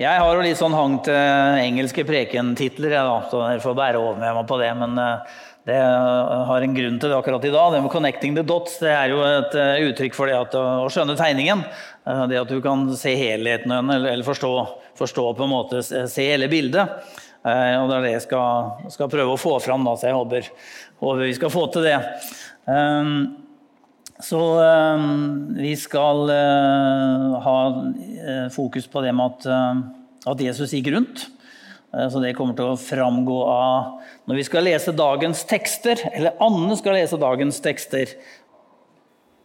Jeg har jo litt sånn hang til engelske prekentitler, da, så dere får bære over med meg på det. Men eh, det har en grunn til det akkurat i dag. Det med 'connecting the dots' det er jo et eh, uttrykk for det at, å skjønne tegningen. Eh, det at du kan se helheten eller forstå, forstå på en måte, se hele bildet. Og det er det jeg skal, skal prøve å få fram, da, så jeg håper, håper vi skal få til det. Så vi skal ha fokus på det med at, at Jesus gikk rundt. Så det kommer til å framgå av når vi skal lese dagens tekster, eller Anne skal lese dagens tekster.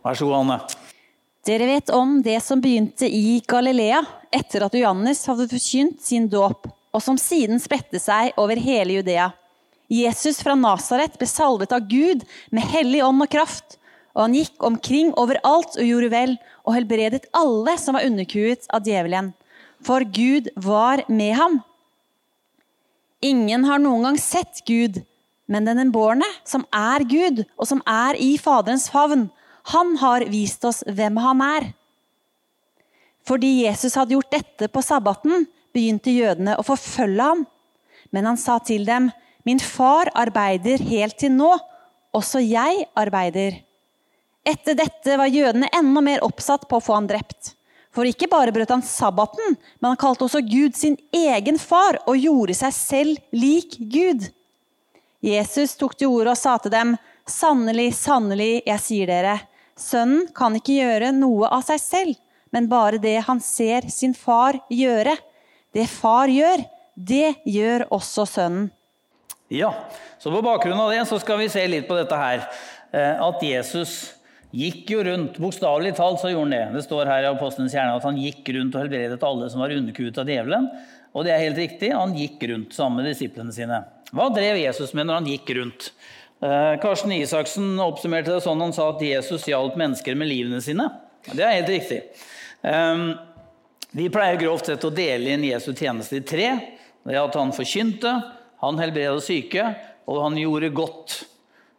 Vær så god, Anne. Dere vet om det som begynte i Galilea etter at Johannes hadde forkynt sin dåp, og som siden spredte seg over hele Judea. Jesus fra Nasaret ble salvet av Gud med hellig ånd og kraft, og han gikk omkring overalt og gjorde vel, og helbredet alle som var underkuet av djevelen. For Gud var med ham. Ingen har noen gang sett Gud, men den enbårne, som er Gud, og som er i Faderens favn, han har vist oss hvem han er. Fordi Jesus hadde gjort dette på sabbaten, begynte jødene å forfølge ham. Men han sa til dem, min far arbeider helt til nå, også jeg arbeider. Etter dette var jødene enda mer oppsatt på å få han drept. For ikke bare brøt han sabbaten, men han kalte også Gud sin egen far og gjorde seg selv lik Gud. Jesus tok til orde og sa til dem, sannelig, sannelig, jeg sier dere, sønnen kan ikke gjøre noe av seg selv, men bare det han ser sin far gjøre. Det far gjør, det gjør også sønnen. Ja, så på bakgrunn av det så skal vi se litt på dette her. Eh, at Jesus Gikk jo rundt, Bokstavelig talt så gjorde han det. Det står her i Apostelens hjerne at han gikk rundt og helbredet alle som var underkuet av djevelen. Og det er helt riktig, han gikk rundt sammen med disiplene sine. Hva drev Jesus med når han gikk rundt? Eh, Karsten Isaksen oppsummerte det sånn han sa at Jesus hjalp mennesker med livene sine. Det er helt riktig. Eh, vi pleier grovt sett å dele inn Jesu tjeneste i tre. Det er at han forkynte, han helbredet syke, og han gjorde godt.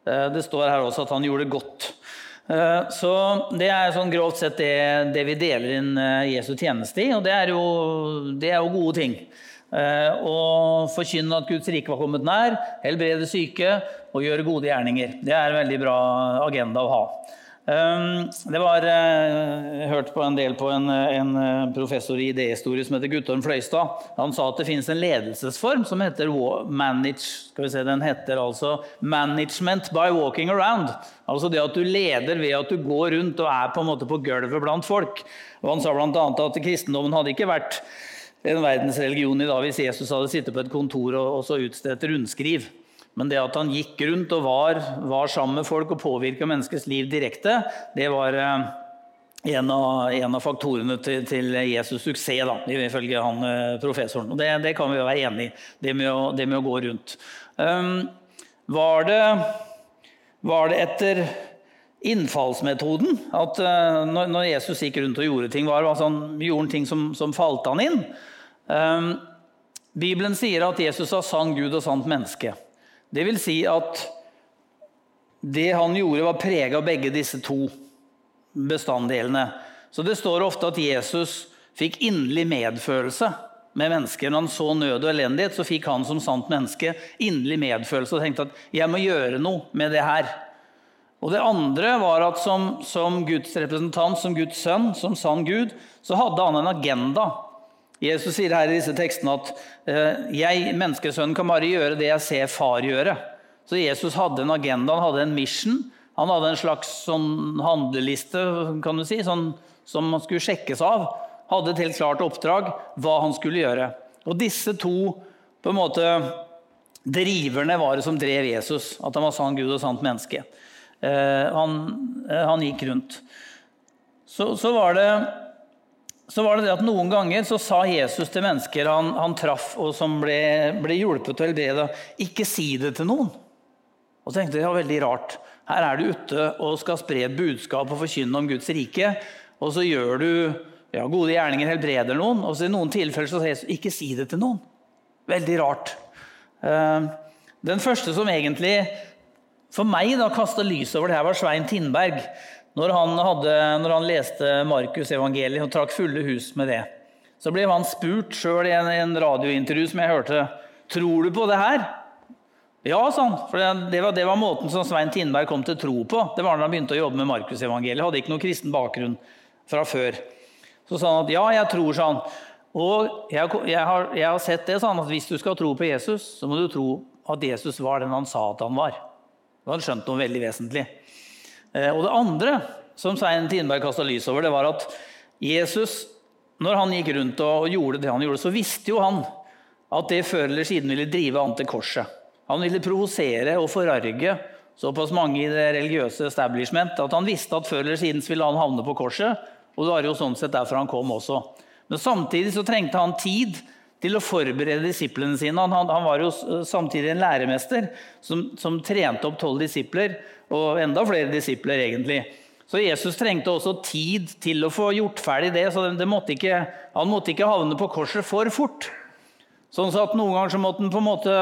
Eh, det står her også at han gjorde godt. Eh, så Det er sånn grovt sett det, det, vi deler inn eh, Jesu tjeneste i, og det er jo, det er jo gode ting. Eh, å forkynne at Guds rike var kommet nær, helbrede syke og gjøre gode gjerninger. Det er en veldig bra agenda å ha. Ehm, det var Jeg eh, hørte på en del på en, en eh, professor i idéhistorie som heter Guttorm Fløystad. Han sa at det finnes en ledelsesform som heter manage, skal vi se, den heter altså 'management by walking around'. Altså det at du leder ved at du går rundt og er på en måte på gulvet blant folk. Og han sa bl.a. at kristendommen hadde ikke vært en verdensreligion i dag hvis Jesus hadde sittet på et kontor og, og så utstedt rundskriv. Men det at han gikk rundt og var, var sammen med folk og påvirka menneskets liv direkte, det var eh, en av, en av faktorene til, til, Jesus' suksess, da, ifølge han eh, professoren. Og det, det, kan vi være enig i, det, det, med å gå rundt. Um, var, det, var, det, etter innfallsmetoden at uh, når, Jesus gikk rundt og gjorde ting, var altså han gjorde ting som, som falt han inn? Um, Bibelen sier at Jesus var sann Gud og sant menneske. Det vil si at det han gjorde, var prega av begge disse to bestanddelene. Så det står ofte at Jesus fikk inderlig medfølelse med mennesker. Når han så nød og elendighet, så fikk han som sant menneske inderlig medfølelse og tenkte at jeg må gjøre noe med det her. Og Det andre var at som, som Guds representant, som Guds sønn, som sann Gud, så hadde han en agenda Jesus sier her i disse tekstene at eh, jeg, menneskesønnen, kan bare gjøre det jeg ser far gjøre. Så Jesus hadde en agenda, han hadde en mission. Han hadde en slags sånn handleliste kan du si, sånn, som man skulle sjekkes av. Hadde et helt klart oppdrag hva han skulle gjøre. Og disse to på en måte driverne var det som drev Jesus. At han var sann Gud og sant menneske. Eh, han, eh, han, gikk rundt. Så, så var det så var det det at Noen ganger så sa Jesus til mennesker han, han traff, og som ble, ble hjulpet til å helbrede, ikke si det til noen. Og så tenkte jeg ja, veldig rart. Her er du ute og skal spre budskap og forkynne om Guds rike, og så gjør du ja, gode gjerninger, helbreder noen, og så i noen tilfeller så sier Jesus ikke si det til noen. Veldig rart. Eh, den første som egentlig for meg da kasta lys over det her, var Svein Tindberg. Når han, hadde, når han leste Markus-evangeliet og trakk fulle hus med det, så ble han spurt sjøl i en, en radiointervju som jeg hørte tror du på det her. Ja, sa han. For det var, det var, måten som Svein Tindberg kom til tro på. Det var da han begynte å jobbe med Markusevangeliet. Hadde ikke noen kristen bakgrunn fra før. Så sa han at ja, jeg tror, sa han. Og jeg, jeg, har, jeg har, sett det, sa han, at hvis du skal tro på Jesus, så må du tro at Jesus var den han sa at han var. Da hadde han skjønt noe veldig vesentlig. Eh, og det andre som Svein Tindberg kasta lys over, det var at Jesus, når han gikk rundt og gjorde det han gjorde, så visste jo han at det før eller siden ville drive an til korset. Han ville provosere og forarge såpass mange i det religiøse establishment at han visste at før eller siden ville han havne på korset. Og det var jo sånn sett derfor han kom også. Men samtidig så trengte han tid til å forberede disiplene sine. Han, han, var jo samtidig en læremester som, som trente opp tolv disipler, og enda flere disipler egentlig. Så Jesus trengte også tid til å få gjort ferdig det, så det måtte ikke, han måtte ikke havne på korset for fort. Sånn at Noen ganger så måtte han på en måte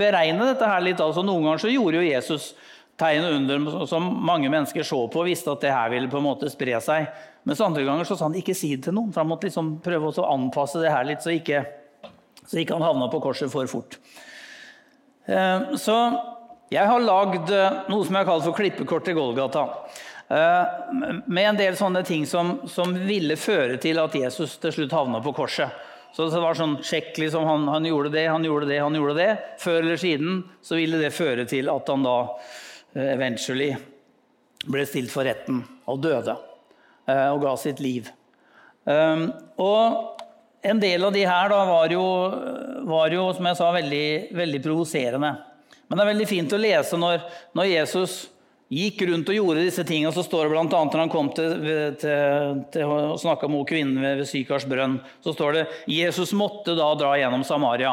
beregne dette her litt. altså Noen ganger så gjorde jo Jesus tegn under som mange mennesker så på og visste at det her ville på en måte spre seg. Mens andre ganger så sa han ikke si det til noen, for han måtte liksom prøve å anpasse det her litt, så ikke, så ikke han havna på korset for fort. Eh, så jeg har lagd eh, noe som jeg har kalt for klippekort til Golgata. Eh, med en del sånne ting som, som ville føre til at Jesus til slutt havna på korset. Så det var sånn sjekk liksom, han, han, gjorde det, han gjorde det, han gjorde det. Før eller siden så ville det føre til at han da eventually ble stilt for retten og døde. Og ga sitt liv. Og en del av de her da var jo, var jo som jeg sa, veldig, veldig provoserende. Men det er veldig fint å lese når, når, Jesus gikk rundt og gjorde disse tingene. Så står det bl.a. når han kom til, til, til å snakke med kvinnen ved, ved Sykars brønn, så står det Jesus måtte da dra gjennom Samaria.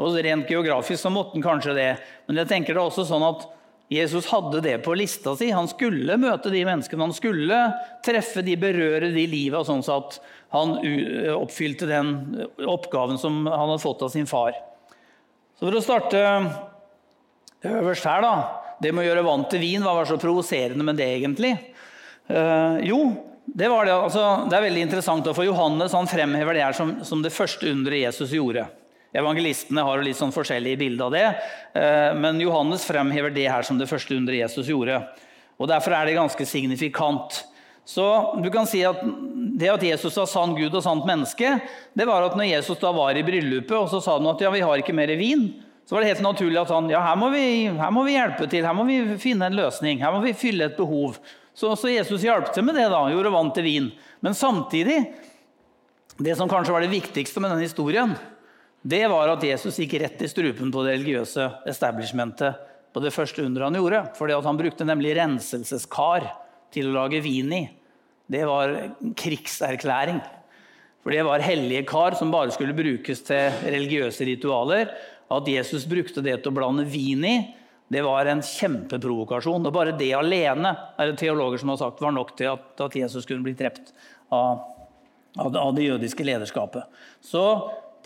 Og Rent geografisk så måtte han kanskje det, men jeg tenker det er også sånn at Jesus hadde det på lista si. Han skulle møte de menneskene, han skulle treffe de, berøre de livet, sånn at han oppfylte den oppgaven som han hadde fått av sin far. Så For å starte øverst her, da. Det med å gjøre vann til vin, hva var så provoserende med det, egentlig? Uh, jo, det, det, altså, det, er veldig interessant, for Johannes han fremhever det her som, som det første underet Jesus gjorde. Evangelistene har litt sånn forskjellige bilder av det, eh, men Johannes fremhever det her som det første under Jesus gjorde. Og Derfor er det ganske signifikant. Så du kan si at Det at Jesus var sann Gud og sant menneske, det var at når Jesus da var i bryllupet og så sa han at ja, vi har ikke mer vin, så var det helt naturlig at han ja, her må vi, her må vi hjelpe til, her må vi finne en løsning, her må vi fylle et behov. Så, så Jesus hjalp til med det, da, gjorde vann til vin. Men samtidig, det som kanskje var det viktigste med denne historien, det var at Jesus gikk rett i strupen på det religiøse establishmentet på det første underet han gjorde. Fordi Han brukte nemlig renselseskar til å lage vin i. Det var krigserklæring. For det var hellige kar som bare skulle brukes til religiøse ritualer. At Jesus brukte det til å blande vin i, det var en kjempeprovokasjon. Og bare det alene er det teologer som har sagt, var nok til at, at Jesus kunne bli drept av, av det jødiske lederskapet. Så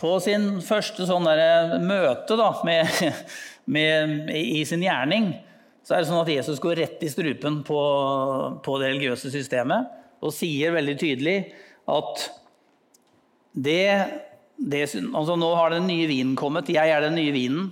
på sin første sånn møte da, med, med, i sin gjerning, så er det sånn at Jesus går rett i strupen på, på det religiøse systemet og sier veldig tydelig at det, det altså Nå har den nye vinen kommet. Jeg er den nye vinen.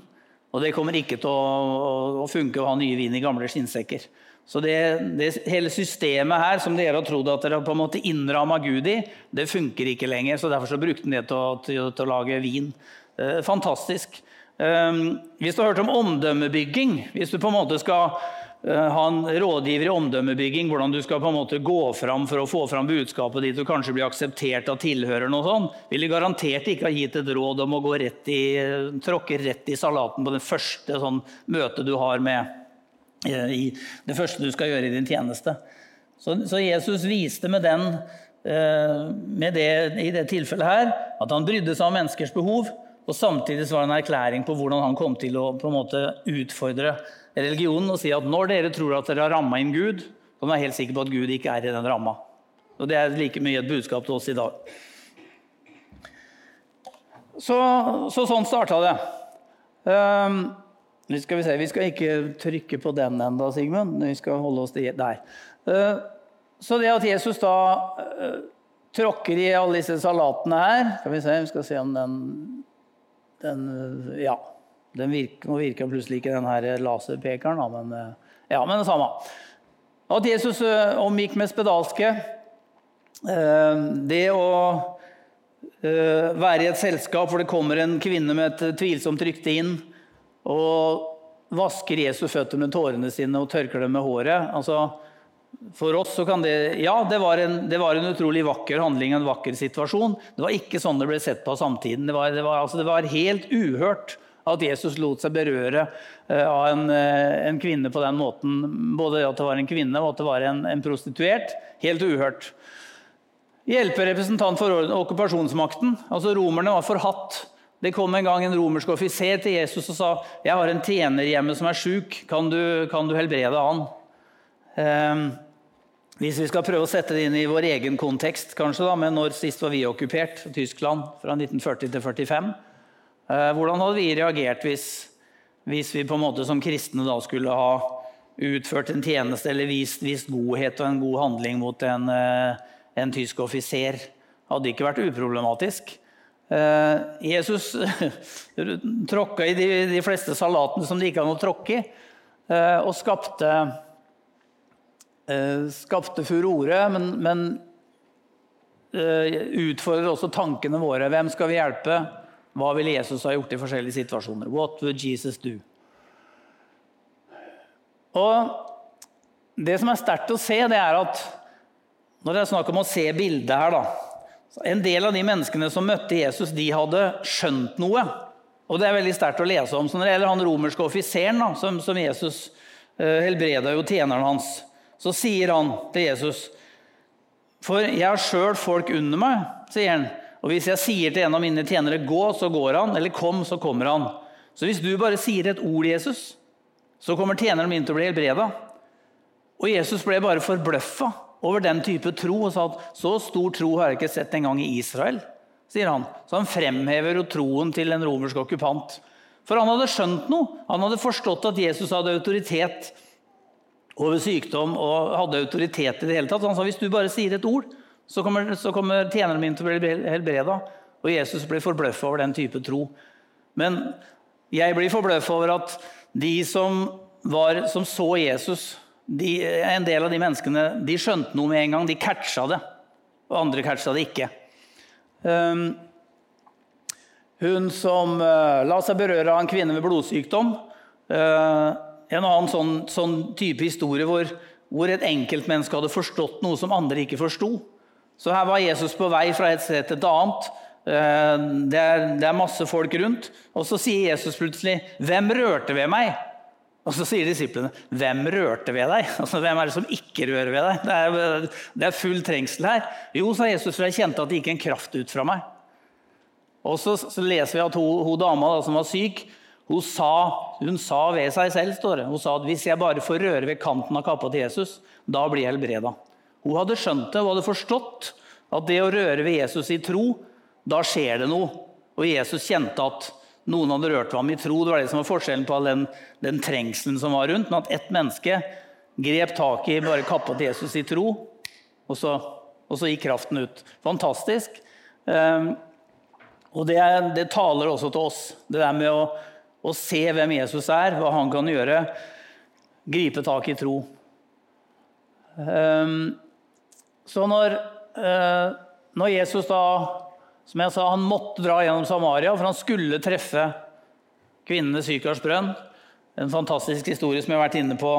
Og det kommer ikke til å, å funke å ha nye vin i gamle skinnsekker. Så det, det, hele systemet her som dere har trodd at dere på en måte innramma Gud i, det funker ikke lenger. så Derfor så brukte han det til å, til, til å lage vin. Eh, fantastisk. Eh, hvis du har hørt om omdømmebygging, hvis du på en måte skal eh, ha en rådgiver i omdømmebygging, hvordan du skal på en måte gå fram for å få fram budskapet ditt og kanskje bli akseptert av tilhørerne, og sånn, ville garantert ikke ha gitt et råd om å gå rett i, tråkke rett i salaten på det første sånn, møtet du har med i det første du skal gjøre i din tjeneste. Så, så Jesus viste med, den, eh, med det, i det tilfellet her at han brydde seg om menneskers behov, og samtidig var det en erklæring på hvordan han kom til å på en måte utfordre religionen og si at når dere tror at dere har ramma inn Gud, kan dere være helt sikre på at Gud ikke er i den ramma. Og Det er like mye et budskap til oss i dag. Så, så sånn starta det. Um, vi skal, vi, vi skal ikke trykke på den enda, Sigmund. Vi skal holde oss der. Eh, så det at Jesus da eh, tråkker i alle disse salatene her. Skal vi se, vi skal se om den, den Ja. Den virker, nå virker plutselig ikke den her laserpekeren, da, men eh, ja, men det samme. At Jesus eh, omgikk med spedalske, eh, det å være i et selskap hvor det kommer en kvinne med et tvilsomt rykte inn og vasker Jesu føtter med tårene sine og tørker dem med håret altså, For oss så kan det Ja, det var, en, det var, en, utrolig vakker handling, en vakker situasjon. Det var ikke sånn det ble sett på samtiden. Det var, det var, altså, det var helt uhørt at Jesus lot seg berøre eh, av en, eh, en, kvinne på den måten. Både at det var en kvinne og at det var en, en prostituert. Helt uhørt. Hjelperepresentant for okkupasjonsmakten. altså Romerne var forhatt. Det kom en gang en romersk offiser til Jesus og sa jeg har en tjener hjemme som er sjuk. Kan, kan, du helbrede han? Eh, hvis vi skal prøve å sette det inn i vår egen kontekst, kanskje da, men når sist var vi okkupert, Tyskland, fra 1940 til 1945 Eh, hvordan hadde vi reagert hvis, hvis, vi på en måte som kristne da skulle ha utført en tjeneste eller vist, vist godhet og en god handling mot en, eh, en tysk offiser? Hadde ikke vært uproblematisk. Eh, Jesus tråkka i de, de, fleste salatene som det gikk an å tråkke i, og skapte, skapte furore, men, men utfordrer også tankene våre. Hvem skal vi hjelpe? Hva ville Jesus ha gjort i forskjellige situasjoner? What would Jesus do? Og Det som er sterkt å se, det er at når det er snakk om å se bildet her, da En del av de menneskene som møtte Jesus, de hadde skjønt noe. Og det er veldig sterkt å lese om. Så når det gjelder han romerske offiseren da, som, som, Jesus uh, helbreda jo tjeneren hans, så sier han til Jesus For jeg har sjøl folk under meg, sier han. Og hvis jeg sier til en av mine tjenere 'gå', så går han. Eller 'kom', så kommer han. Så hvis du bare sier et ord, Jesus, så kommer tjeneren min til å bli helbreda. Og Jesus ble bare forbløffa over den type tro og sa at så stor tro har jeg ikke sett engang i Israel. sier han. Så han fremhever jo troen til en romersk okkupant. For han hadde skjønt noe. Han hadde forstått at Jesus hadde autoritet over sykdom og hadde autoritet i det hele tatt. Så Han sa hvis du bare sier et ord, så kommer, kommer tjeneren min til å bli helbreda. Og Jesus blir forbløffa over den type tro. Men jeg blir forbløffa over at de som, var, som så Jesus, de, en del av de menneskene, de skjønte noe med en gang. De catcha det. Og andre catcha det ikke. Um, hun som uh, la seg berøre av en kvinne med blodsykdom. Uh, en annen sånn, sånn type historie hvor, hvor et enkeltmenneske hadde forstått noe som andre ikke forsto. Så her var Jesus på vei fra et sted til et annet. Uh, det er, det er, masse folk rundt. Og så sier Jesus plutselig 'Hvem rørte ved meg?' Og så sier disiplene 'Hvem rørte ved deg?' Altså, Hvem er det som ikke rører ved deg? Det er, det er full trengsel her. Jo, sa Jesus, for jeg kjente at det gikk en kraft ut fra meg. Og så, så leser vi at hun, hun dama da, som var syk, hun sa, hun sa, ved seg selv står det, hun sa at hvis jeg bare får røre ved kanten av kappa til Jesus, da blir jeg helbreda. Hun hadde skjønt det, hun hadde forstått at det å røre ved Jesus i tro, da skjer det noe. Og Jesus kjente at noen hadde rørt ham i tro. Det var det som var forskjellen på all den, den trengselen som var rundt. Men at ett menneske grep tak i bare kappa til Jesus i tro, og så, og så gikk kraften ut. Fantastisk. Um, og det, det, taler også til oss, det der med å, å se hvem Jesus er, hva han kan gjøre. Gripe tak i tro. Um, så når, eh, når, Jesus da, som jeg sa, han måtte dra gjennom Samaria, for han skulle treffe kvinnen ved en fantastisk historie som jeg har vært inne på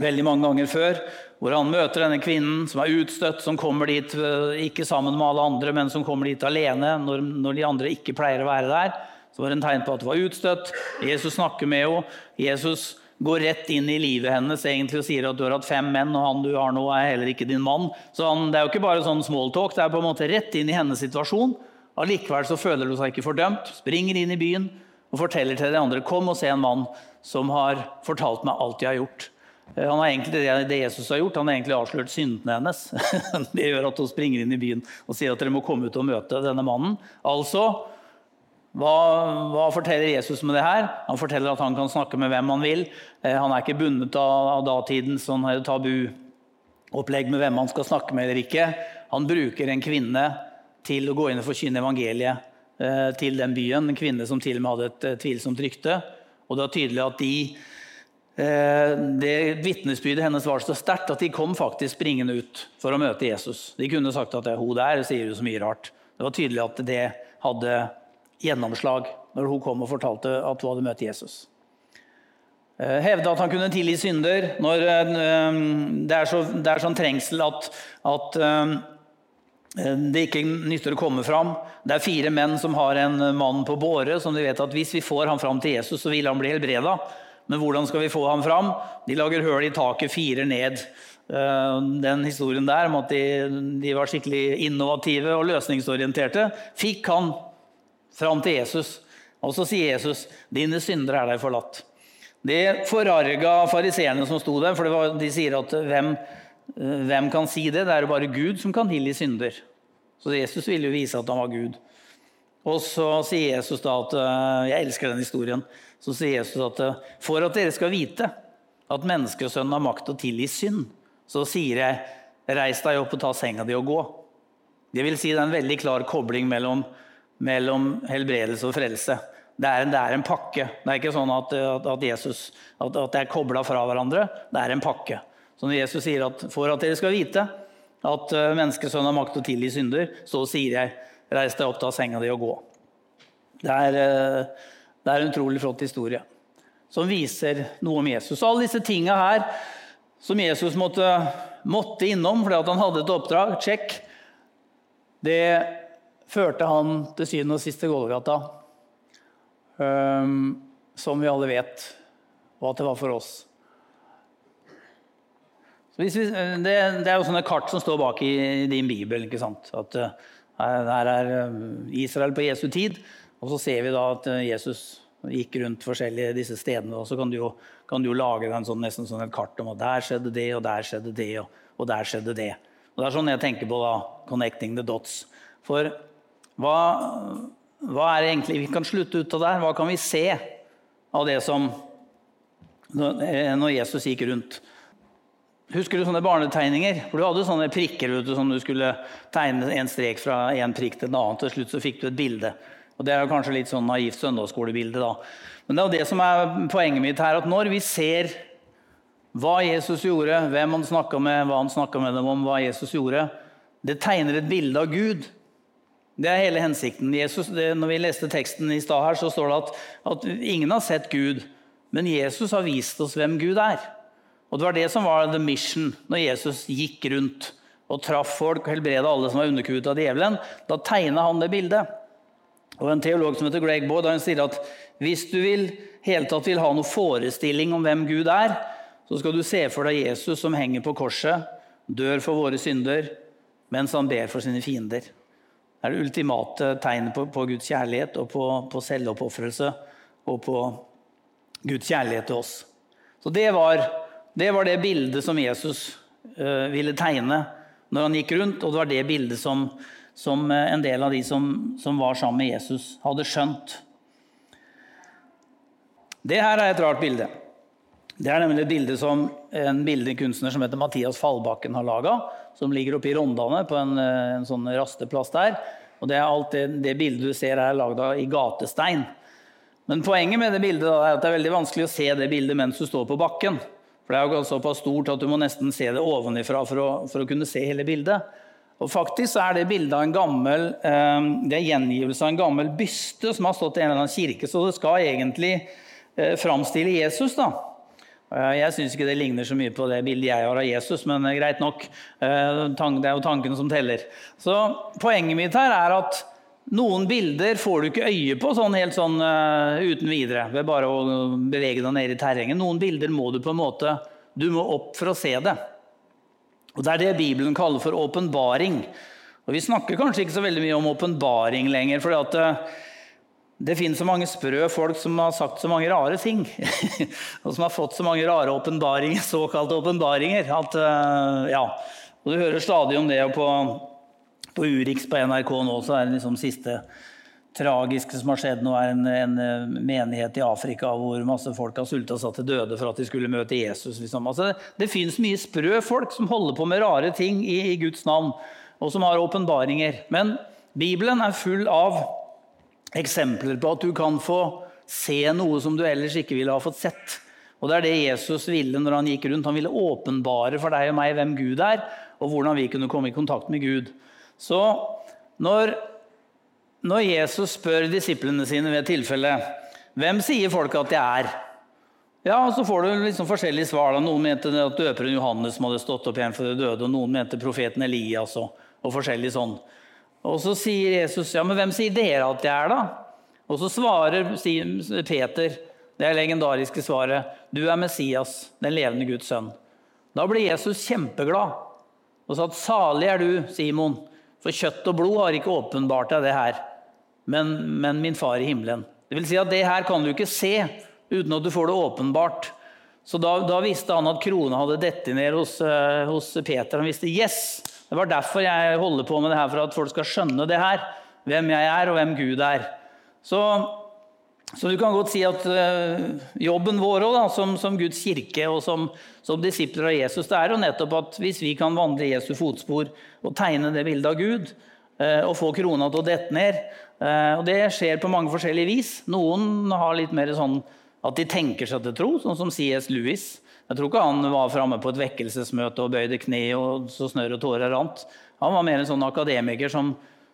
veldig mange ganger før, hvor han møter denne kvinnen som er utstøtt, som kommer dit eh, ikke sammen med alle andre, men som kommer dit alene når, når de andre ikke pleier å være der. Så var det en tegn på at hun var utstøtt. Jesus snakker med henne. Jesus går rett inn i livet hennes egentlig og sier at du har hatt fem menn, og han du har nå, er heller ikke din mann. Så han, Det er jo ikke bare sånn smalltalk, det er på en måte rett inn i hennes situasjon. Allikevel så føler hun seg ikke fordømt, springer inn i byen og forteller til de andre kom og se en mann som har fortalt meg alt jeg har gjort. Eh, han har egentlig det Jesus har gjort, han har egentlig avslørt syndene hennes. Det gjør at hun springer inn i byen og sier at dere må komme ut og møte denne mannen. Altså, hva, hva, forteller Jesus med det her? Han forteller at han kan snakke med hvem han vil. Eh, han er ikke bundet av, av datidens sånn tabuopplegg med hvem han skal snakke med eller ikke. han bruker en kvinne til å gå inn og forkynne evangeliet eh, til den byen. En kvinne som til og med hadde et eh, tvilsomt rykte. Og det var tydelig at de eh, det Vitnesbyrdet hennes var så sterkt at de kom faktisk springende ut for å møte Jesus. De kunne sagt at det er hun der, sier jo så mye rart. Det var tydelig at det hadde gjennomslag når hun kom og fortalte at hun hadde møtt Jesus. Hevde at han kunne tilgi synder når det er, så, det er sånn trengsel at, at Eh, det ikke nytter å komme fram. Det er fire menn som har en mann på båre, som de vet at hvis vi får ham fram til Jesus, så vil han bli helbreda. Men hvordan skal vi få ham fram? De lager høl i taket, fire ned. Eh, den historien der om at de, de var skikkelig innovative og løsningsorienterte, fikk han fram til Jesus. Og så sier Jesus, 'Dine syndere er deg forlatt'. Det forarga fariseerne som sto der, for var, de sier at hvem hvem kan si det? Det er jo bare Gud som kan tilgi synder. Så Jesus ville jo vise at han var Gud. Og så sier Jesus da at eh, Jeg elsker den historien. Så sier Jesus at eh, for at dere skal vite at menneskesønnen har makt til å tilgi synd, så sier jeg reis deg opp og ta senga di og gå. Det vil si det er en veldig klar kobling mellom, mellom helbredelse og frelse. Det er, en, det er, en, pakke. Det er ikke sånn at, at, Jesus, at, at det er kobla fra hverandre. Det er en pakke. Så når Jesus sier at for at dere skal vite at eh, menneskesønnen har makt å tilgi synder, så sier jeg reis deg opp, ta senga di og gå. Det er, eh, det er en utrolig flott historie som viser noe om Jesus. Alle disse tinga her som Jesus måtte, måtte innom fordi han hadde et oppdrag, check, det førte han til syvende og sist til Golgata. Um, som vi alle vet, hva det var for oss. Vi, eh, det, det, er jo sånne kart som står bak i, din bibel. ikke sant? At uh, her er eh, Israel på Jesu tid, og så ser vi da at Jesus gikk rundt forskjellige disse stedene. Og så kan du jo, kan du jo lage en sånn, nesten sånn et kart om at der skjedde det, og der skjedde det, og, og, der skjedde det. Og Det er sånn jeg tenker på da, 'connecting the dots'. For hva, hva er det egentlig vi kan slutte ut av der? Hva kan vi se av det som når Jesus gikk rundt? Husker du sånne barnetegninger? For Du hadde sånne prikker du, som du skulle tegne en strek fra en prikk til en annen. Til slutt så fikk du et bilde. Og Det er jo kanskje litt sånn naivt søndagsskolebilde. da. Men det er jo det som er poenget mitt her. At når vi ser hva Jesus gjorde, hvem han snakka med, hva han snakka med dem om, hva Jesus gjorde, det tegner et bilde av Gud. Det er hele hensikten. Jesus, det, når vi leste teksten i stad her, så står det at, at ingen har sett Gud, men Jesus har vist oss hvem Gud er. Og Det var det som var the mission når Jesus gikk rundt og traff folk og helbreda alle som var underkuet av djevelen. Da tegna han det bildet. Og En teolog som heter Greg Boyd, han sier at hvis du vil, hele tatt vil ha noen forestilling om hvem Gud er, så skal du se for deg Jesus som henger på korset, dør for våre synder, mens han ber for sine fiender. Det er det ultimate tegnet på, på, Guds kjærlighet og på, på selvoppofrelse og på Guds kjærlighet til oss. Så det var det var det bildet som Jesus uh, ville tegne når han gikk rundt, og det var det bildet som, som uh, en del av de som, som, var sammen med Jesus, hadde skjønt. Det her er et rart bilde. Det er nemlig et bilde som en bildekunstner som heter Mathias Fallbakken har laga. Som ligger oppe i Rondane, på en, eh, en sånn rasteplass der. Og det, det, det bildet du ser er lagd i gatestein. Men poenget med det bildet er at det er veldig vanskelig å se det bildet mens du står på bakken. For Det er jo såpass stort at du må nesten se det ovenifra for å, for å kunne se hele bildet. Og faktisk er det bildet av en gammel, eh, det er gjengivelse av en gammel byste som har stått i en eller annen kirke, så det skal egentlig eh, framstille Jesus. da. Eh, jeg syns ikke det ligner så mye på det bildet jeg har av Jesus, men greit nok. Det er jo tankene som teller. Så Poenget mitt her er at noen bilder får du ikke øye på sånn helt sånn uten videre ved bare å bevege deg ned i terrenget. Noen bilder må du på en måte Du må opp for å se det. Og Det er det Bibelen kaller for åpenbaring. Og Vi snakker kanskje ikke så veldig mye om åpenbaring lenger. for at det finnes så mange sprø folk som har sagt så mange rare ting. og som har fått så mange rare åpenbaringer, såkalte åpenbaringer. uh, ja, og Du hører stadig om det på på Urix på NRK nå så er det liksom siste tragiske som har skjedd nå, er en, en, eh, menighet i Afrika hvor masse folk har sulta seg til døde for at de skulle møte Jesus. Liksom. Altså, det, det fins mye sprø folk som holder på med rare ting i, i Guds navn. og som har åpenbaringer. Men Bibelen er full av eksempler på at du kan få se noe som du ellers ikke ville ha fått sett. Og Det er det Jesus ville når han gikk rundt. Han ville åpenbare for deg og meg hvem Gud er, og hvordan vi kunne komme i kontakt med Gud. Så når, når Jesus spør disiplene sine ved tilfelle hvem sier folk at jeg er? Ja, så får du liksom forskjellige svar. Noen mente at døperen Johannes som hadde stått opp igjen for de døde, og noen mente profeten Elias og, og forskjellig sånn. Og så sier Jesus, ja, men hvem sier dere at jeg er, da? Og så svarer Peter, det legendariske svaret, du er Messias, den levende Guds sønn. Da ble Jesus kjempeglad og sa at salig er du, Simon, for kjøtt og blod har ikke åpenbart deg det her, men, men min far i himmelen. Det vil si at det her kan du ikke se uten at du får det åpenbart. Så da, da visste han at krona hadde dettet ned hos, uh, hos, Peter. Han visste yes, det var derfor jeg holder på med det her, for at folk skal skjønne det her. Hvem jeg er, og hvem Gud er. Så, så du kan godt si at uh, jobben vår også, da, som, som, Guds kirke og som, som, disipler av Jesus, det er jo nettopp at hvis vi kan vandre i Jesu fotspor og tegne det bildet av Gud, uh, og få krona til å dette ned og Det skjer på mange forskjellige vis. Noen har litt mer sånn at de tenker seg til tro, sånn som C.S. Lewis. Jeg tror ikke han var framme på et vekkelsesmøte og bøyde kne og så snørr og tårer rant. Han var mer en sånn akademiker som,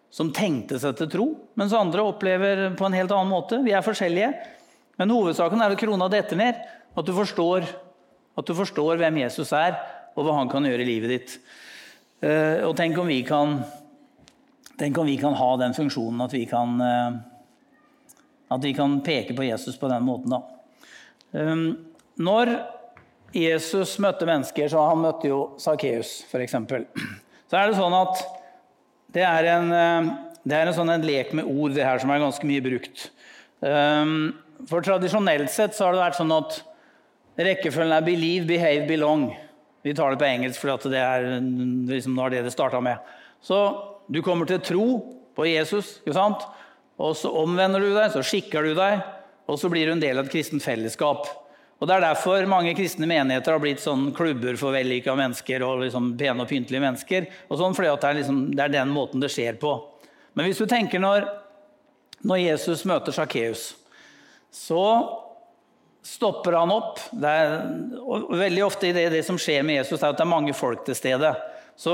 som, tenkte seg til tro, mens andre opplever på en helt annen måte. Vi er forskjellige. Men hovedsaken er at krona detter ned. At du, forstår, at du forstår hvem Jesus er, og hva han kan gjøre i livet ditt. Eh, og tenk om vi kan, tenk om vi kan ha den funksjonen at vi kan, eh, at vi kan peke på Jesus på den måten. da. Ehm, når Jesus møtte mennesker, så han møtte jo Sakkeus f.eks., så er det sånn at det er en, eh, det er en sånn en lek med ord, det her, som er ganske mye brukt. Ehm, for tradisjonelt sett så har det vært sånn at rekkefølgen er 'believe, behave, belong'. Vi tar det på engelsk, for det er liksom, det det starta med. Så du kommer til tro på Jesus, ikke sant? og så omvender du deg, så skikker du deg, og så blir du en del av et kristent fellesskap. Og Det er derfor mange kristne menigheter har blitt sånn klubber for vellykka mennesker og liksom pene og pyntelige mennesker. og sånn, fordi det er, liksom, det, er den måten det skjer på. Men hvis du tenker når, når Jesus møter Sakkeus, så stopper han opp. Er, og veldig ofte i det, det, som skjer med Jesus, er at det er mange folk til stede. Så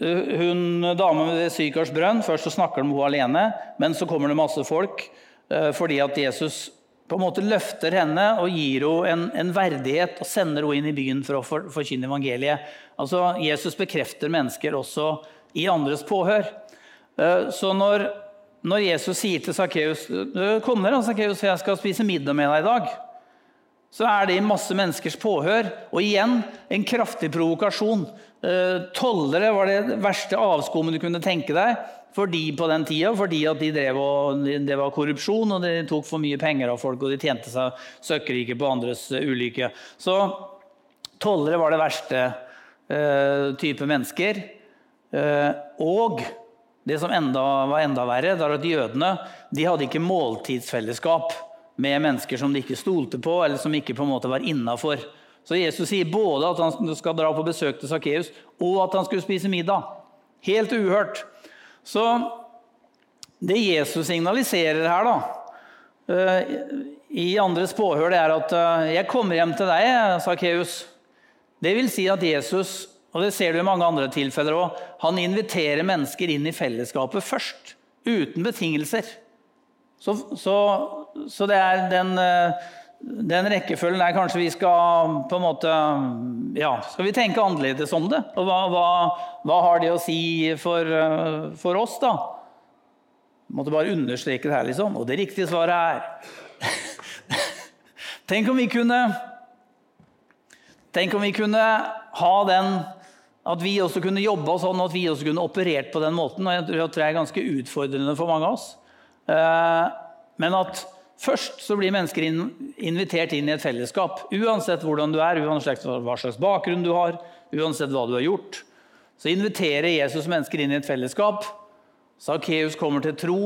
hun dame ved Sykars brønn, først så snakker de med henne alene, men så kommer det masse folk Eh, fordi at Jesus på en måte løfter henne og gir henne en, en verdighet og sender henne inn i byen for å for, evangeliet. Altså, Jesus bekrefter mennesker også i andres påhør. Eh, så når, når Jesus sier til Sakkeus Kom dere, Sakkeus, jeg skal spise middag med deg i dag. Så er det i masse menneskers påhør. Og igjen en kraftig provokasjon. Eh, tollere var det verste avskummet du kunne tenke deg fordi på den tida, fordi at de drev og, det var korrupsjon, og de tok for mye penger av folk, og de tjente seg søkkrike på andres ulykke. Så tollere var det verste eh, type mennesker. Eh, og det som enda, var enda verre, var at jødene de hadde ikke måltidsfellesskap med mennesker som de ikke stolte på, eller som ikke på en måte var innafor. Så Jesus sier både at han skal dra på besøk til Sakkeus, og at han skulle spise middag. Helt uhørt. Så det Jesus signaliserer her, da, eh, i andres påhør, det er at eh, 'jeg kommer hjem til deg', Sakkeus. Det vil si at Jesus, og det ser du i mange andre tilfeller òg, han inviterer mennesker inn i fellesskapet først. Uten betingelser. Så, så, så det er den eh, den rekkefølgen der kanskje vi skal på en måte ja, Skal vi tenke annerledes om det? Og hva, hva, hva har det å si for, for oss, da? Jeg måtte bare understreke det her, liksom. Og det riktige svaret er Tenk om vi kunne Tenk om vi kunne ha den At vi også kunne jobba sånn, at vi også kunne operert på den måten. Og jeg tror det er ganske utfordrende for mange av oss. Eh, men at Først så blir mennesker invitert inn i et fellesskap. Uansett hvordan du er, uansett hva slags bakgrunn du har, uansett hva du har gjort. Så inviterer Jesus mennesker inn i et fellesskap. Sakkeus kommer til tro,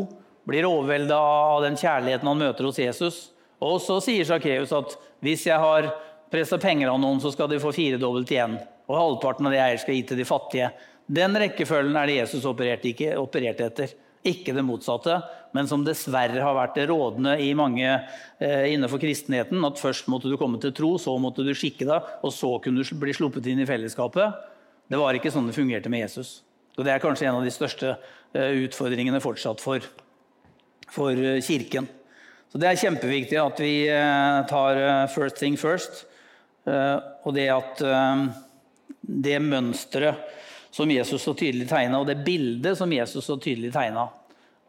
blir overvelda av den kjærligheten han møter hos Jesus. Og så sier Sakkeus at hvis jeg har pressa penger av noen, så skal de få firedobbelt igjen. Og halvparten av det jeg eier, skal gi til de fattige. Den rekkefølgen er det Jesus opererte, ikke, opererte etter. Ikke det motsatte, men som dessverre har vært det rådende i mange eh, innenfor kristenheten. At først måtte du komme til tro, så måtte du skikke deg, og så kunne du bli sluppet inn i fellesskapet. Det var ikke sånn det fungerte med Jesus. Og Det er kanskje en av de største eh, utfordringene fortsatt for, for eh, Kirken. Så Det er kjempeviktig at vi eh, tar first thing first. Og det at det mønsteret som Jesus så tydelig tegna, og det bildet som Jesus så tydelig tegna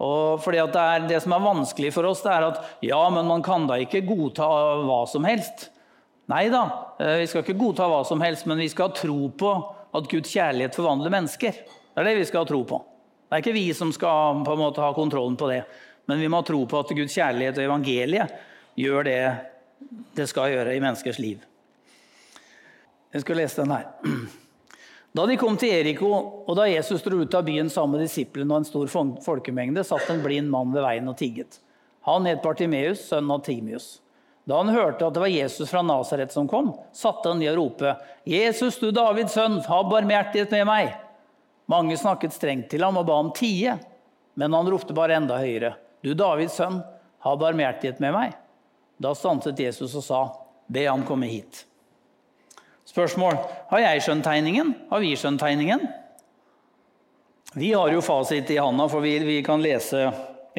og fordi det, er, det som er vanskelig for oss, det er at ja, men man kan da ikke godta hva som helst. Nei da, vi skal ikke godta hva som helst, men vi skal ha tro på at Guds kjærlighet forvandler mennesker. Det er det vi skal ha tro på. Det er ikke vi som skal på en måte ha kontrollen på det. Men vi må ha tro på at Guds kjærlighet og evangeliet gjør det det skal gjøre i menneskers liv. Jeg skal lese den her. Da de kom til Eriko, og da Jesus dro ut av byen sammen med disiplene og en stor folkemengde, satt en blind mann ved veien og tigget. Han het Bartimeus, sønn av Timius. Da han hørte at det var Jesus fra Nasaret som kom, satte han ned og ropte, 'Jesus, du Davids sønn, ha barmhjertighet med meg.' Mange snakket strengt til ham og ba ham tie, men han ropte bare enda høyere. Du Davids sønn, ha barmhjertighet med meg. Da stanset Jesus og sa, be ham komme hit. Spørsmål. Har jeg skjønt tegningen? Har vi skjønt tegningen? Vi har jo fasit i handa, for vi, vi kan lese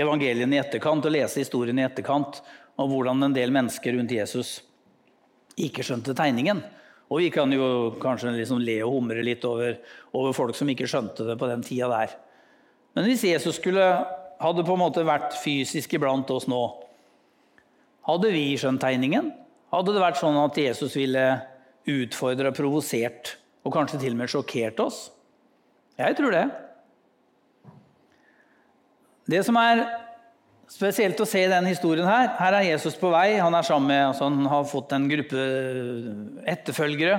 evangeliene i etterkant og lese historien i etterkant om hvordan en del mennesker rundt Jesus ikke skjønte tegningen. Og vi kan jo kanskje liksom le og humre litt over, over, folk som ikke skjønte det på den tida der. Men hvis Jesus skulle, hadde på en måte vært fysisk iblant oss nå, hadde vi skjønt tegningen? Hadde det vært sånn at Jesus ville utfordre og provosert og kanskje til og med sjokkert oss? Jeg tror det. Det som er Spesielt å se i denne historien her. Her er Jesus på vei. Han er sammen med, altså han har fått en gruppe etterfølgere.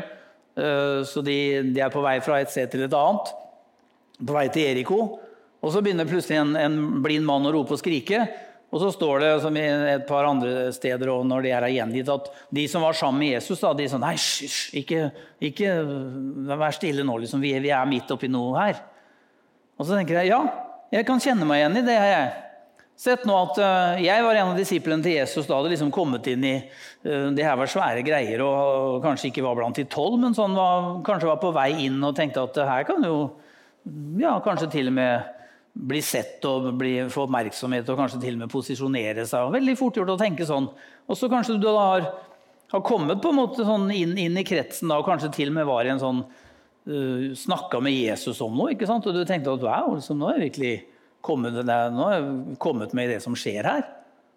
Eh, så de, de, er på vei fra et sted til et annet. På vei til Eriko. Og så begynner plutselig en, en blind mann å rope og skrike. Og så står det som i et par andre steder og når de er gjengitt, at de som var sammen med Jesus, da, de sånn Nei, hysj, ikke, ikke, vær stille nå, liksom. Vi, vi er midt oppi noe her. Og så tenker jeg ja, jeg kan kjenne meg igjen i det. jeg. Sett nå at uh, Jeg var en av disiplene til Jesus da hadde liksom kommet inn i uh, Det her var svære greier og, kanskje ikke var blant de tolv, men sånn var, kanskje var på vei inn og tenkte at det her kan jo ja, kanskje til og med bli sett og bli, få oppmerksomhet og kanskje til og med posisjonere seg. Veldig fort gjort å tenke sånn. Og så kanskje du da har, har kommet på en måte sånn inn, inn, i kretsen da, og kanskje til og med var i en sånn uh, eh, Snakka med Jesus om noe, ikke sant? og du tenkte at wow, liksom, nå er jeg virkelig kommet, nå er jeg kommet med i det som skjer her.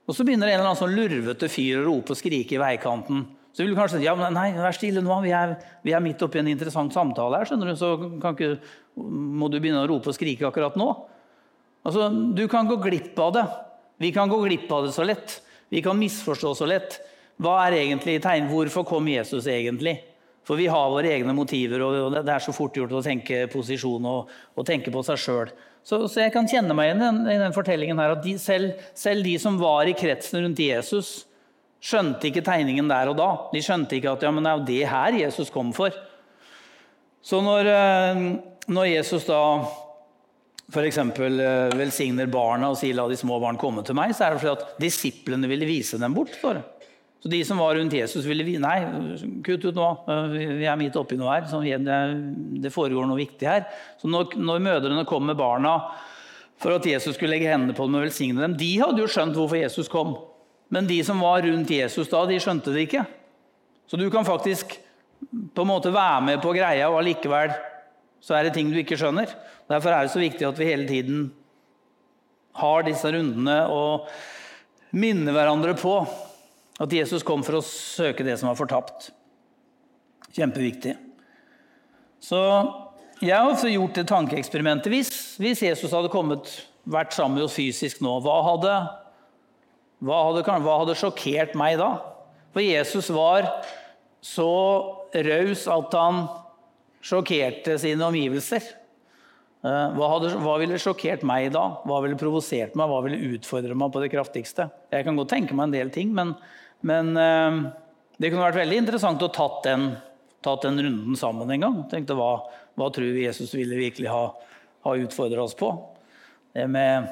Og så begynner en eller annen sånn lurvete fyr å rope og skrike i veikanten. Så vil du kanskje si ja, men nei, vær stille nå, vi er, vi er midt oppi en interessant samtale her. skjønner du, Så ikke, må du begynne å rope og skrike akkurat nå. Altså, Du kan gå glipp av det. Vi kan gå glipp av det så lett. Vi kan misforstå så lett. Hva er egentlig tegn? Hvorfor kom Jesus egentlig? For vi har våre egne motiver, og det er så fort gjort å tenke posisjon og, og tenke på seg sjøl. Så, så, jeg kan kjenne meg igjen i den, fortellingen her, at de, selv, selv, de som var i kretsen rundt Jesus, skjønte ikke tegningen der og da. De skjønte ikke at ja, men det er jo det her Jesus kom for. Så når, eh, når Jesus da f.eks. Eh, velsigner barna og sier 'la de små barn komme til meg', så er det fordi at disiplene ville vise dem bort. For. Så de som var rundt Jesus, ville vi Nei, kutt ut nå. Vi er midt oppi noe her. det foregår noe viktig her. Så når, når mødrene kom med barna for at Jesus skulle legge hendene på dem og velsigne dem, de hadde jo skjønt hvorfor Jesus kom. Men de som var rundt Jesus da, de skjønte det ikke. Så du kan faktisk på en måte være med på greia, og allikevel så er det ting du ikke skjønner. Derfor er det så viktig at vi hele tiden har disse rundene og minner hverandre på at Jesus kom for å søke det som var fortapt. Kjempeviktig. Så jeg har også gjort det tankeeksperimentet. Hvis, hvis, Jesus hadde kommet, vært sammen med oss fysisk nå, hva hadde, hva, hadde, hva hadde sjokkert meg da? For Jesus var så raus at han sjokkerte sine omgivelser. Eh, hva, hadde, hva, ville sjokkert meg da? Hva ville provosert meg? Hva ville utfordre meg på det kraftigste? Jeg kan godt tenke meg en del ting, men men eh, det kunne vært veldig interessant å tatt den, tatt den runden sammen en gang. Tenkte hva, hva tror vi Jesus ville virkelig ha, ha utfordra oss på? Det med,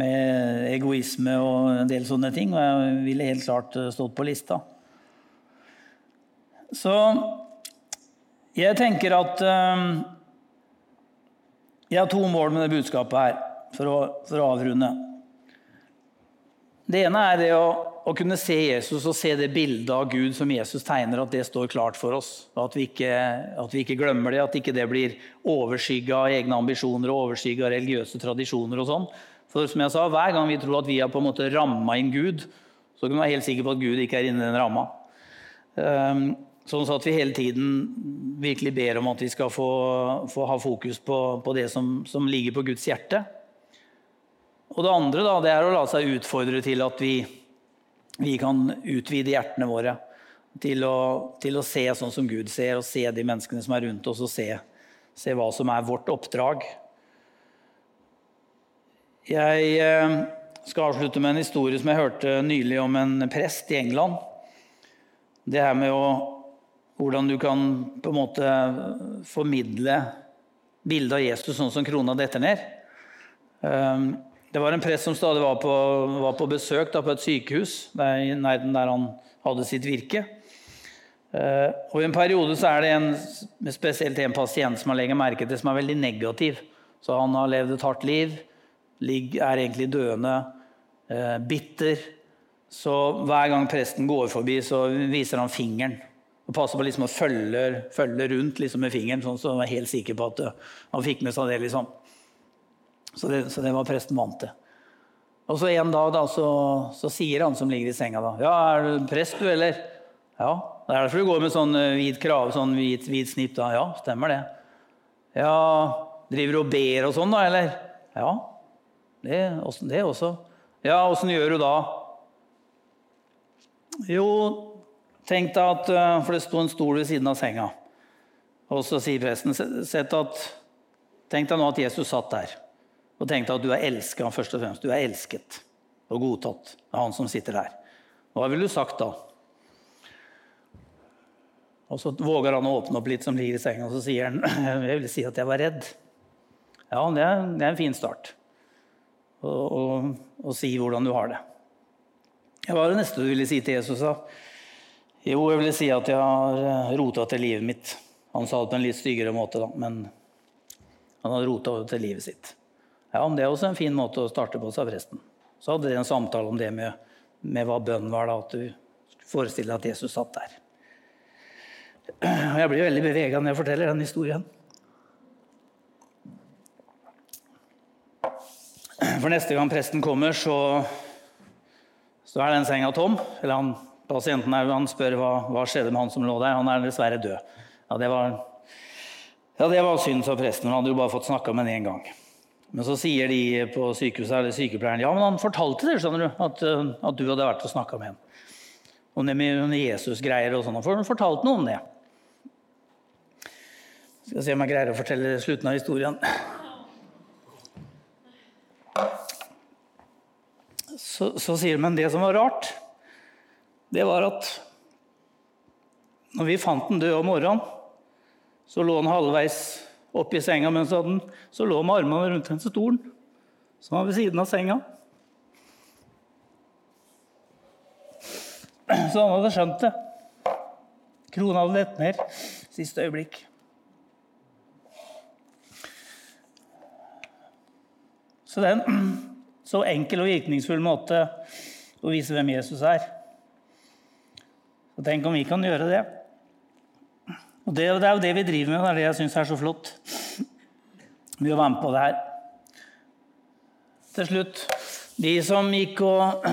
med egoisme og en del sånne ting. Og jeg ville helt klart stått på lista. Så jeg tenker at um, Jeg har to mål med det budskapet her, for å, for å avrunde. Det ene er det å, å, kunne se Jesus og se det bildet av Gud som Jesus tegner, at det står klart for oss. At vi ikke, at vi ikke glemmer det, at ikke det blir overskygga av egne ambisjoner og av religiøse tradisjoner. og sånn. For som jeg sa, Hver gang vi tror at vi har på en måte ramma inn Gud, så kan vi være helt sikre på at Gud ikke er inni den ramma. Um, Sånn at vi hele tiden virkelig ber om at vi skal få, få ha fokus på, på det som, som, ligger på Guds hjerte. Og det andre da, det er å la seg utfordre til at vi, vi kan utvide hjertene våre. Til å, til å, se sånn som Gud ser, og se de menneskene som er rundt oss, og se, se hva som er vårt oppdrag. Jeg eh, skal avslutte med en historie som jeg hørte nylig om en prest i England. Det her med å hvordan du kan på en måte formidle bildet av Jesus sånn som krona detter ned. Ehm, det var en prest som stadig var på, var på besøk da, på et sykehus der, i nærheten der han hadde sitt virke. Ehm, og I en periode så er det en, spesielt en pasient som har legger merke til som er veldig negativ. Så Han har levd et hardt liv, er egentlig døende, eh, bitter. Så hver gang presten går forbi, så viser han fingeren og passer på liksom å følge, følge rundt liksom med fingeren, sånn så han var helt sikker på at uh, han fikk med seg det. liksom. Så det, så det var presten vant til. Og så En dag da, så, så, sier han som ligger i senga da, 'Ja, er du prest, du, eller?' 'Ja.' Det er derfor du går med sånn uh, hvit krave, sånn hvit, hvit snipp. da. 'Ja, stemmer det.' 'Ja, driver du og ber og sånn, da, eller?' 'Ja, det, det også.' 'Ja, åssen gjør du da?' Jo, Tenk deg at, eh, For det sto en stol ved siden av senga. Og så sier presten at, Tenk deg nå at Jesus satt der. Og tenk deg at du er elska først og fremst. Du er elsket og godtatt av han som sitter der. Hva ville du sagt da? Og Så våger han å åpne opp litt, som ligger i senga, og så sier han jeg vil si at jeg var redd. Ja, det er, det er en fin start. Å si hvordan du har det. Hva var det neste du ville si til Jesus? da? Jo, jeg vil si at jeg har eh, rota til livet mitt. Han sa det på en litt styggere måte, da, men han hadde rota til livet sitt. Ja, men Det er også en fin måte å starte på, sa presten. Så hadde de en samtale om det med, med hva bønn var, da, at du forestiller deg at Jesus satt der. Jeg blir veldig bevega når jeg forteller den historien. For neste gang presten kommer, så, så er den senga tom. Eller han Pasienten er, han spør hva, hva skjedde med han som lå der. Han er dessverre død. Ja, det var, ja, det var synd, sa presten. Han hadde jo bare fått snakka med ham én gang. Men så sier de på sykehuset, eller sykepleieren ja, men han fortalte det, skjønner du, at, eh, at du hadde vært og snakka med ham. Om det med Jesus-greier og sånn. Han fortalte noe om det. Skal se om jeg greier å fortelle slutten av historien. Så, så sier de, men det som var rart det var at når vi fant den død om morgenen, så lå han halvveis oppi senga, mens så, så lå han med armene rundt den stolen som var ved siden av senga. Så han hadde skjønt det. Krona hadde lett ned siste øyeblikk. Så det er en så enkel og virkningsfull måte å vise hvem Jesus er. Og Tenk om vi kan gjøre det. Og det, det er jo det vi driver med, det er det jeg syns er så flott Vi å være med på det her. Til slutt De som gikk og,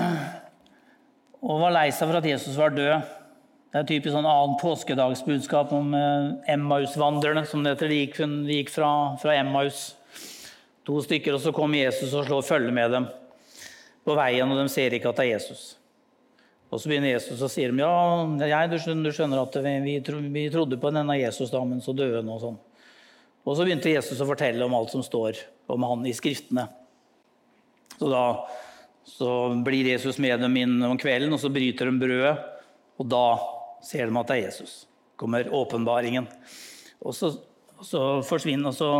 og var lei seg for at Jesus var død. Det er typisk sånn annen påskedagsbudskap om eh, Emmaus-vandrerne, som det heter. De gikk, de gikk fra, fra, Emmaus, to stykker, og så kom Jesus og slår følge med dem på veien, og de ser ikke at det er Jesus. Og så begynner Jesus å si dem, ja, jeg, du, skjønner, du skjønner at vi, vi, vi, trodde på denne Jesus, da, men så døde han og sånn. Og så begynte Jesus å fortelle om alt som står om han i Skriftene. Så da så blir Jesus med dem inn om kvelden, og så bryter de brødet. Og da ser de at det er Jesus. kommer åpenbaringen. Og så, så, forsvinner, og så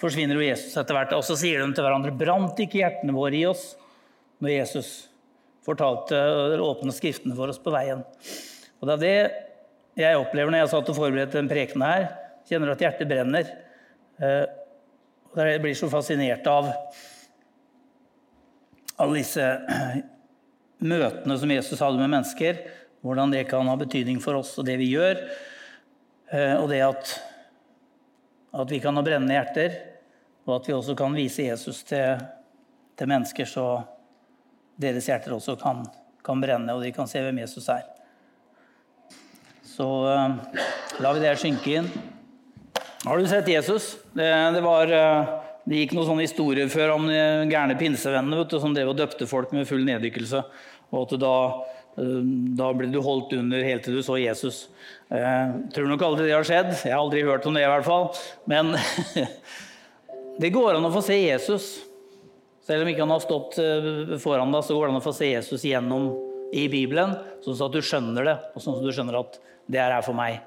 forsvinner Jesus etter hvert. Og så sier de til hverandre Brant ikke hjertene våre i oss når Jesus fortalte eller åpne Skriftene for oss på veien? Og Det er det jeg opplever når jeg satt og forberedte den prekenen her. Kjenner at hjertet brenner. Eh, og Jeg blir så fascinert av alle disse møtene som Jesus hadde med mennesker. Hvordan det kan ha betydning for oss og det vi gjør. Eh, og det at, at vi kan ha brennende hjerter, og at vi også kan vise Jesus til, til mennesker, så deres hjerter også kan, kan, brenne, og de kan se hvem Jesus er. Så uh, lar vi det synke inn. Har du sett Jesus? Det, det, var, uh, det gikk noen sånne historier før om gærne pinsevennene du, som drev og døpte folk med full neddykkelse. Og at da, uh, da ble du holdt under helt til du så Jesus. Jeg tror nok aldri det har skjedd. Jeg har aldri hørt om det, i hvert fall. Men det går an å få se Jesus. Selv om ikke han har stått foran deg, så går det an å få se Jesus gjennom i Bibelen, sånn at du skjønner det, og sånn at du skjønner at det er for meg.